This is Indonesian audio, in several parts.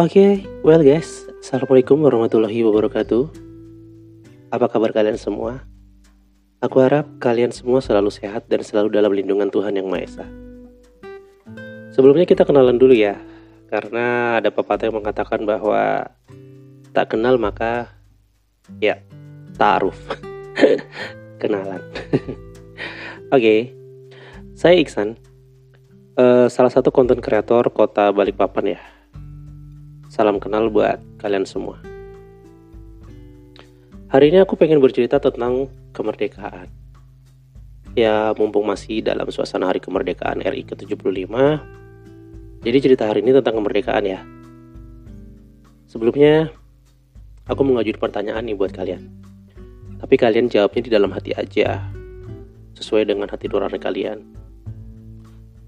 Oke, well guys, Assalamualaikum warahmatullahi wabarakatuh. Apa kabar kalian semua? Aku harap kalian semua selalu sehat dan selalu dalam lindungan Tuhan Yang Maha Esa. Sebelumnya kita kenalan dulu ya, karena ada pepatah yang mengatakan bahwa tak kenal maka ya taaruf. Kenalan. Oke, saya Iksan, uh, salah satu konten kreator kota Balikpapan ya. Salam kenal buat kalian semua. Hari ini aku pengen bercerita tentang kemerdekaan. Ya, mumpung masih dalam suasana hari kemerdekaan RI ke-75, jadi cerita hari ini tentang kemerdekaan ya. Sebelumnya, aku mau ngajuin pertanyaan nih buat kalian. Tapi kalian jawabnya di dalam hati aja, sesuai dengan hati nurani kalian.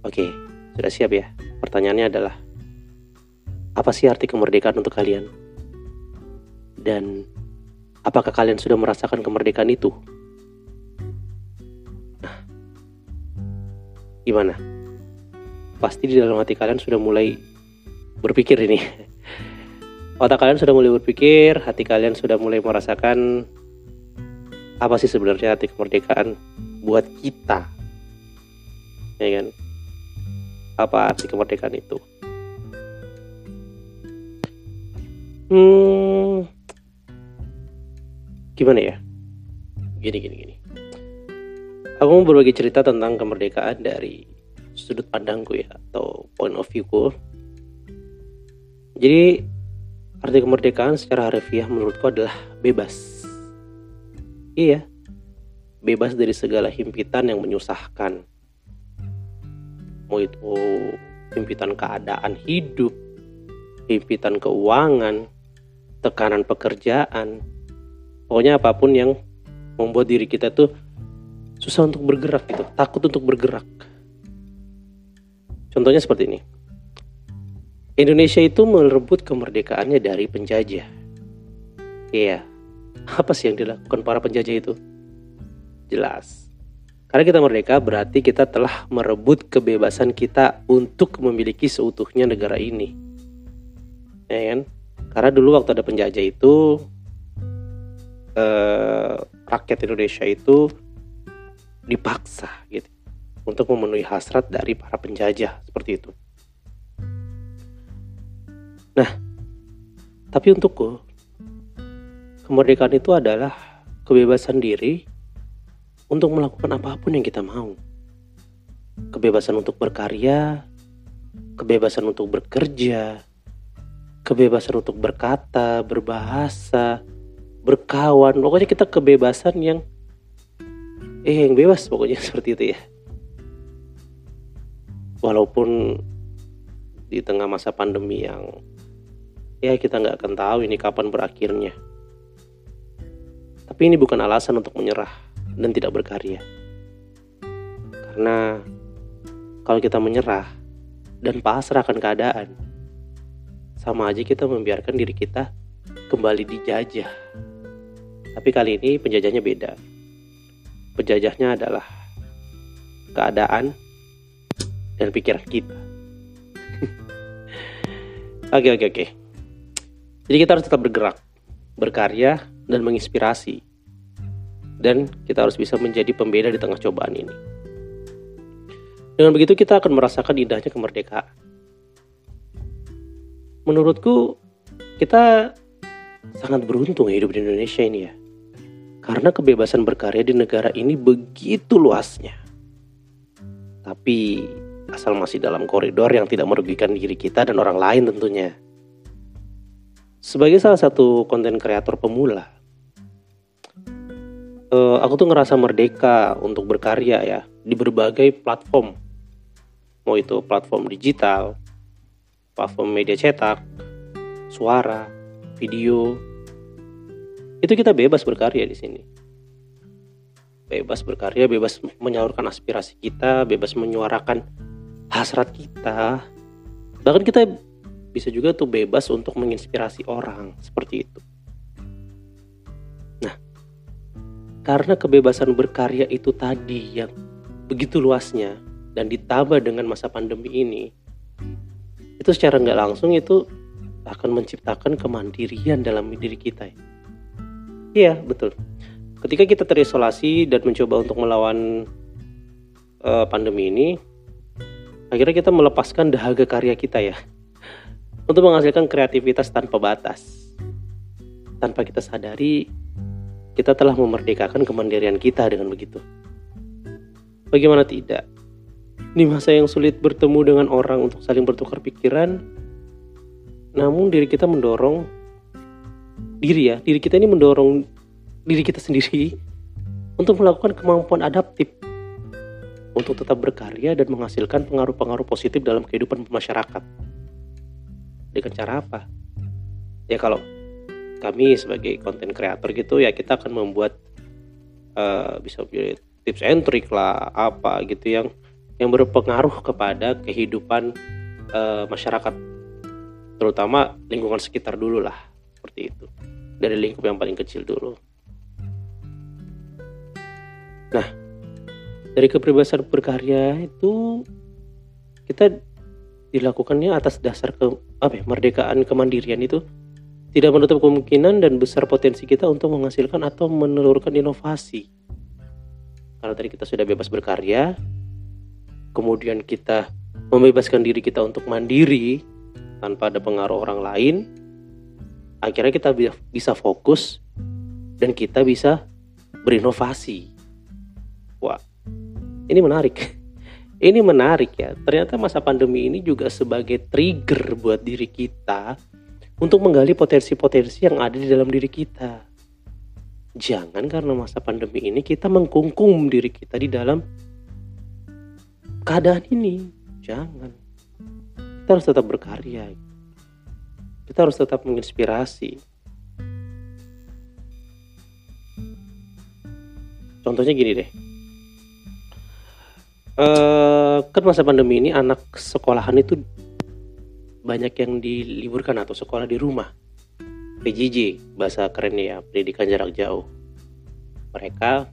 Oke, sudah siap ya? Pertanyaannya adalah, apa sih arti kemerdekaan untuk kalian? Dan apakah kalian sudah merasakan kemerdekaan itu? Nah, gimana? Pasti di dalam hati kalian sudah mulai berpikir ini. Otak kalian sudah mulai berpikir, hati kalian sudah mulai merasakan apa sih sebenarnya arti kemerdekaan buat kita. Ya kan? Apa arti kemerdekaan itu? Hmm, gimana ya? Gini gini gini. Aku mau berbagi cerita tentang kemerdekaan dari sudut pandangku ya atau point of viewku. Jadi arti kemerdekaan secara harfiah menurutku adalah bebas. Iya, bebas dari segala himpitan yang menyusahkan. Mau itu himpitan keadaan hidup, himpitan keuangan, tekanan pekerjaan, pokoknya apa pun yang membuat diri kita tuh susah untuk bergerak gitu, takut untuk bergerak. Contohnya seperti ini. Indonesia itu merebut kemerdekaannya dari penjajah. Iya. Apa sih yang dilakukan para penjajah itu? Jelas. Karena kita merdeka berarti kita telah merebut kebebasan kita untuk memiliki seutuhnya negara ini. Ya kan? Karena dulu waktu ada penjajah itu eh, rakyat Indonesia itu dipaksa gitu untuk memenuhi hasrat dari para penjajah seperti itu. Nah, tapi untukku kemerdekaan itu adalah kebebasan diri untuk melakukan apa pun yang kita mau. Kebebasan untuk berkarya, kebebasan untuk bekerja, kebebasan untuk berkata, berbahasa, berkawan. Pokoknya kita kebebasan yang eh yang bebas pokoknya seperti itu ya. Walaupun di tengah masa pandemi yang ya kita nggak akan tahu ini kapan berakhirnya. Tapi ini bukan alasan untuk menyerah dan tidak berkarya. Karena kalau kita menyerah dan pasrah akan keadaan, sama aja kita membiarkan diri kita kembali dijajah. Tapi kali ini penjajahnya beda. Penjajahnya adalah keadaan dan pikiran kita. oke oke oke. Jadi kita harus tetap bergerak, berkarya dan menginspirasi. Dan kita harus bisa menjadi pembeda di tengah cobaan ini. Dengan begitu kita akan merasakan indahnya kemerdekaan menurutku kita sangat beruntung hidup di Indonesia ini ya. Karena kebebasan berkarya di negara ini begitu luasnya. Tapi asal masih dalam koridor yang tidak merugikan diri kita dan orang lain tentunya. Sebagai salah satu konten kreator pemula, uh, aku tuh ngerasa merdeka untuk berkarya ya di berbagai platform. Mau itu platform digital, platform media cetak, suara, video. Itu kita bebas berkarya di sini. Bebas berkarya, bebas menyalurkan aspirasi kita, bebas menyuarakan hasrat kita. Bahkan kita bisa juga tuh bebas untuk menginspirasi orang seperti itu. Nah, karena kebebasan berkarya itu tadi yang begitu luasnya dan ditambah dengan masa pandemi ini, itu secara nggak langsung itu akan menciptakan kemandirian dalam diri kita. Iya, betul. Ketika kita terisolasi dan mencoba untuk melawan uh, pandemi ini, akhirnya kita melepaskan dahaga karya kita ya untuk menghasilkan kreativitas tanpa batas. Tanpa kita sadari, kita telah memerdekakan kemandirian kita dengan begitu. Bagaimana tidak? Di masa yang sulit bertemu dengan orang untuk saling bertukar pikiran, namun diri kita mendorong diri ya, diri kita ini mendorong diri kita sendiri untuk melakukan kemampuan adaptif untuk tetap berkarya dan menghasilkan pengaruh-pengaruh positif dalam kehidupan masyarakat. Dengan cara apa? Ya kalau kami sebagai konten kreator gitu ya kita akan membuat uh, bisa tips and trick lah apa gitu yang yang berpengaruh kepada kehidupan uh, masyarakat terutama lingkungan sekitar dulu lah seperti itu. Dari lingkup yang paling kecil dulu. Nah dari kebebasan berkarya itu kita dilakukannya atas dasar ke apa ya merdekaan kemandirian itu tidak menutup kemungkinan dan besar potensi kita untuk menghasilkan atau menelurkan inovasi. Karena tadi kita sudah bebas berkarya kemudian kita membebaskan diri kita untuk mandiri tanpa ada pengaruh orang lain, akhirnya kita bisa fokus dan kita bisa berinovasi. Wah, ini menarik. Ini menarik ya. Ternyata masa pandemi ini juga sebagai trigger buat diri kita untuk menggali potensi-potensi yang ada di dalam diri kita. Jangan karena masa pandemi ini kita mengkungkum diri kita di dalam keadaan ini. Jangan. Kita harus tetap berkarya. Kita harus tetap menginspirasi. Contohnya gini deh. Uh, kan masa pandemi ini anak sekolahan itu banyak yang diliburkan atau sekolah di rumah. PJJ bahasa kerennya ya pendidikan jarak jauh. Mereka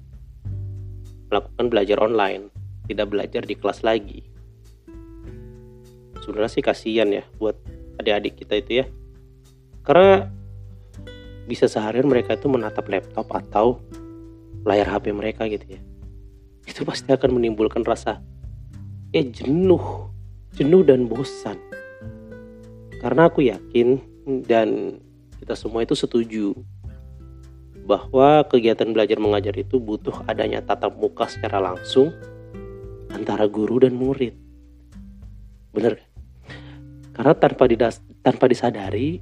melakukan belajar online tidak belajar di kelas lagi. Sebenarnya sih kasihan ya buat adik-adik kita itu ya. Karena bisa seharian mereka itu menatap laptop atau layar HP mereka gitu ya. Itu pasti akan menimbulkan rasa eh jenuh. Jenuh dan bosan. Karena aku yakin dan kita semua itu setuju bahwa kegiatan belajar mengajar itu butuh adanya tatap muka secara langsung antara guru dan murid. Bener Karena tanpa didas tanpa disadari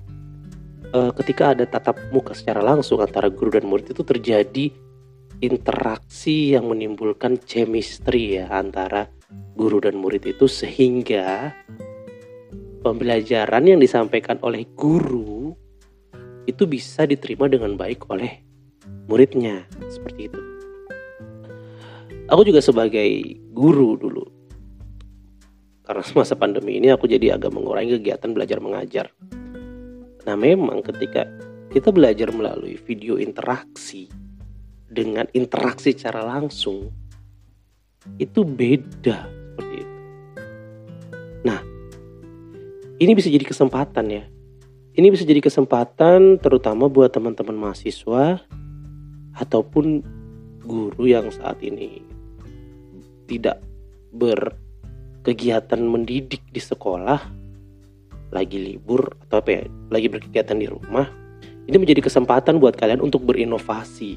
uh, ketika ada tatap muka secara langsung antara guru dan murid itu terjadi interaksi yang menimbulkan chemistry ya antara guru dan murid itu sehingga pembelajaran yang disampaikan oleh guru itu bisa diterima dengan baik oleh muridnya seperti itu. Aku juga sebagai guru dulu. Karena semasa pandemi ini aku jadi agak mengurangi kegiatan belajar mengajar. Nah memang ketika kita belajar melalui video interaksi dengan interaksi secara langsung itu beda seperti itu. Nah, ini bisa jadi kesempatan ya. Ini bisa jadi kesempatan terutama buat teman-teman mahasiswa ataupun guru yang saat ini tidak berkegiatan mendidik di sekolah lagi libur atau apa ya lagi berkegiatan di rumah ini menjadi kesempatan buat kalian untuk berinovasi.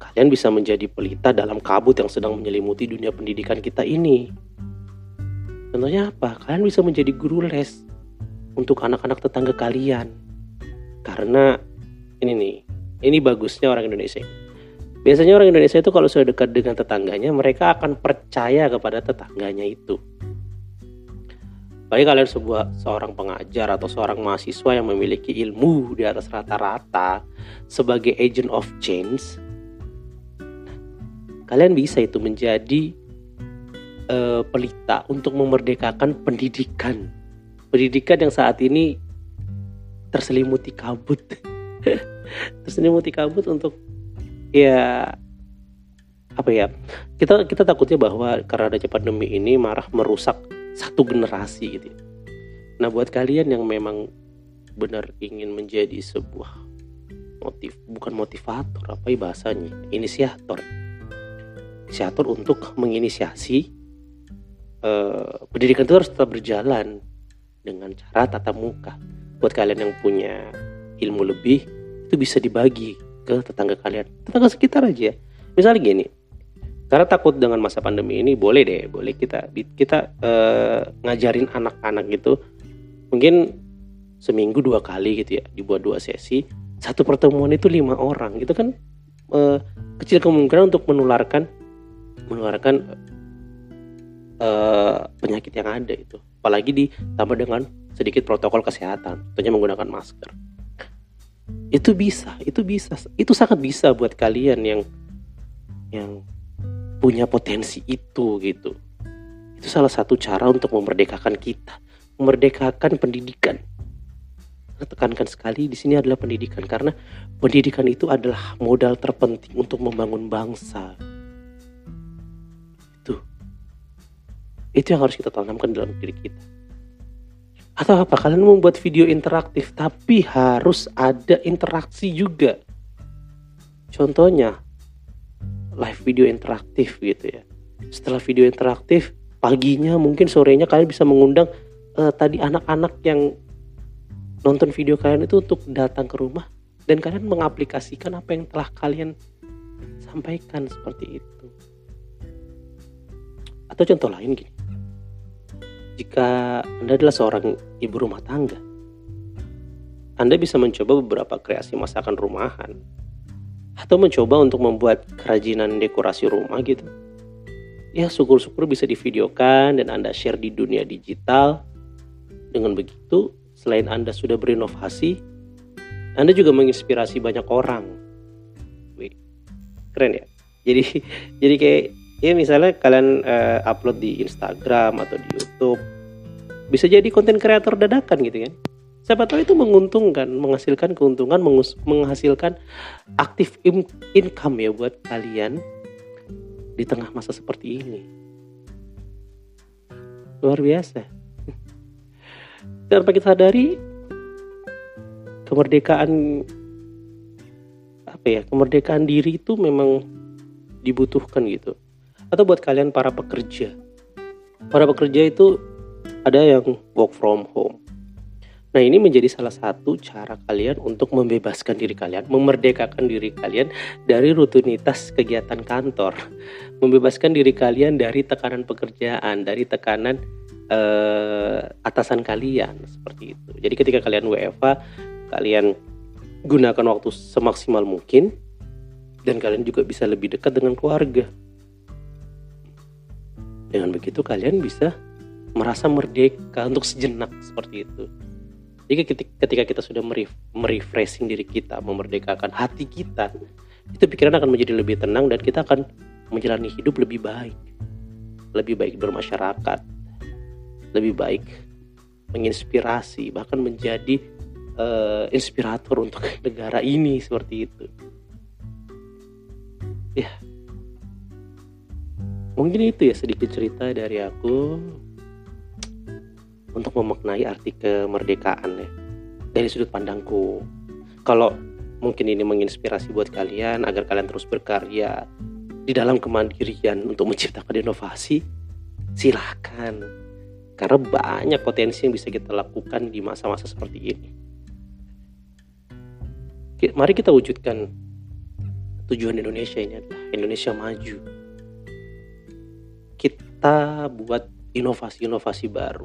Kalian bisa menjadi pelita dalam kabut yang sedang menyelimuti dunia pendidikan kita ini. Contohnya apa? Kalian bisa menjadi guru les untuk anak-anak tetangga kalian. Karena ini nih ini bagusnya orang Indonesia Biasanya orang Indonesia itu kalau sudah dekat dengan tetangganya, mereka akan percaya kepada tetangganya itu. Bagi kalian sebuah seorang pengajar atau seorang mahasiswa yang memiliki ilmu di atas rata-rata sebagai agent of change, kalian bisa itu menjadi uh, pelita untuk memerdekakan pendidikan. Pendidikan yang saat ini terselimuti kabut. terselimuti kabut untuk ya apa ya kita kita takutnya bahwa karena adanya pandemi ini marah merusak satu generasi gitu ya. Nah, buat kalian yang memang benar ingin menjadi sebuah motif, bukan motivator, apa ya bahasanya? Inisiator. Inisiator untuk menginisiasi eh, pendidikan itu harus tetap berjalan dengan cara tatap muka. Buat kalian yang punya ilmu lebih, itu bisa dibagi ke tetangga kalian, tetangga sekitar aja. Misalnya gini, karena takut dengan masa pandemi ini boleh deh boleh kita kita uh, ngajarin anak-anak gitu mungkin seminggu dua kali gitu ya dibuat dua sesi satu pertemuan itu lima orang itu kan? Uh, kecil kemungkinan untuk menularkan menularkan uh, penyakit yang ada itu. Apalagi ditambah dengan sedikit protokol kesehatan tentunya menggunakan masker itu bisa itu bisa itu sangat bisa buat kalian yang yang punya potensi itu gitu. Itu salah satu cara untuk memerdekakan kita, memerdekakan pendidikan. Tekankan sekali di sini adalah pendidikan karena pendidikan itu adalah modal terpenting untuk membangun bangsa. Itu. Itu yang harus kita tanamkan dalam diri kita. Atau apa? Kalian membuat video interaktif tapi harus ada interaksi juga. Contohnya, live video interaktif gitu ya. Setelah video interaktif, paginya mungkin sorenya kalian bisa mengundang uh, tadi anak-anak yang nonton video kalian itu untuk datang ke rumah dan kalian mengaplikasikan apa yang telah kalian sampaikan seperti itu. Atau contoh lain gini. Jika Anda adalah seorang ibu rumah tangga, Anda bisa mencoba beberapa kreasi masakan rumahan atau mencoba untuk membuat kerajinan dekorasi rumah gitu. Ya syukur-syukur bisa divideokan dan Anda share di dunia digital. Dengan begitu, selain Anda sudah berinovasi, Anda juga menginspirasi banyak orang. Wih, keren ya. Jadi jadi kayak ya misalnya kalian uh, upload di Instagram atau di YouTube, bisa jadi konten kreator dadakan gitu kan. Siapa tahu itu menguntungkan menghasilkan keuntungan menghasilkan aktif income ya buat kalian di tengah masa seperti ini. Luar biasa. Dan kita sadari kemerdekaan apa ya kemerdekaan diri itu memang dibutuhkan gitu atau buat kalian para pekerja para pekerja itu ada yang work from home Nah, ini menjadi salah satu cara kalian untuk membebaskan diri kalian, memerdekakan diri kalian dari rutinitas kegiatan kantor, membebaskan diri kalian dari tekanan pekerjaan, dari tekanan uh, atasan kalian seperti itu. Jadi ketika kalian WFA, kalian gunakan waktu semaksimal mungkin dan kalian juga bisa lebih dekat dengan keluarga. Dengan begitu kalian bisa merasa merdeka untuk sejenak seperti itu. Jadi ketika kita sudah merefreshing diri kita, memerdekakan hati kita, itu pikiran akan menjadi lebih tenang dan kita akan menjalani hidup lebih baik. Lebih baik bermasyarakat, lebih baik menginspirasi, bahkan menjadi uh, inspirator untuk negara ini seperti itu. Ya, mungkin itu ya sedikit cerita dari aku untuk memaknai arti kemerdekaan ya dari sudut pandangku. Kalau mungkin ini menginspirasi buat kalian agar kalian terus berkarya di dalam kemandirian untuk menciptakan inovasi, silahkan. Karena banyak potensi yang bisa kita lakukan di masa-masa seperti ini. Mari kita wujudkan tujuan Indonesia ini adalah Indonesia maju. Kita buat inovasi-inovasi baru.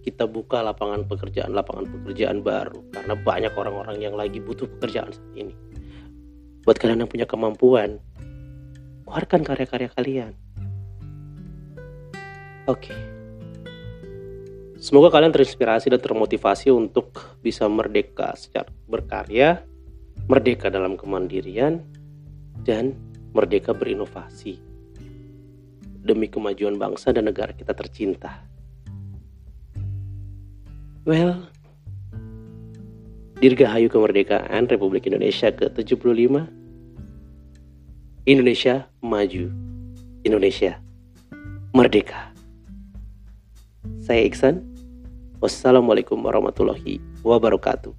Kita buka lapangan pekerjaan lapangan pekerjaan baru karena banyak orang-orang yang lagi butuh pekerjaan saat ini. Buat kalian yang punya kemampuan keluarkan karya-karya kalian. Oke. Semoga kalian terinspirasi dan termotivasi untuk bisa merdeka secara berkarya merdeka dalam kemandirian dan merdeka berinovasi demi kemajuan bangsa dan negara kita tercinta. Well, Dirgahayu Kemerdekaan Republik Indonesia ke-75 Indonesia maju Indonesia merdeka Saya Iksan Wassalamualaikum warahmatullahi wabarakatuh.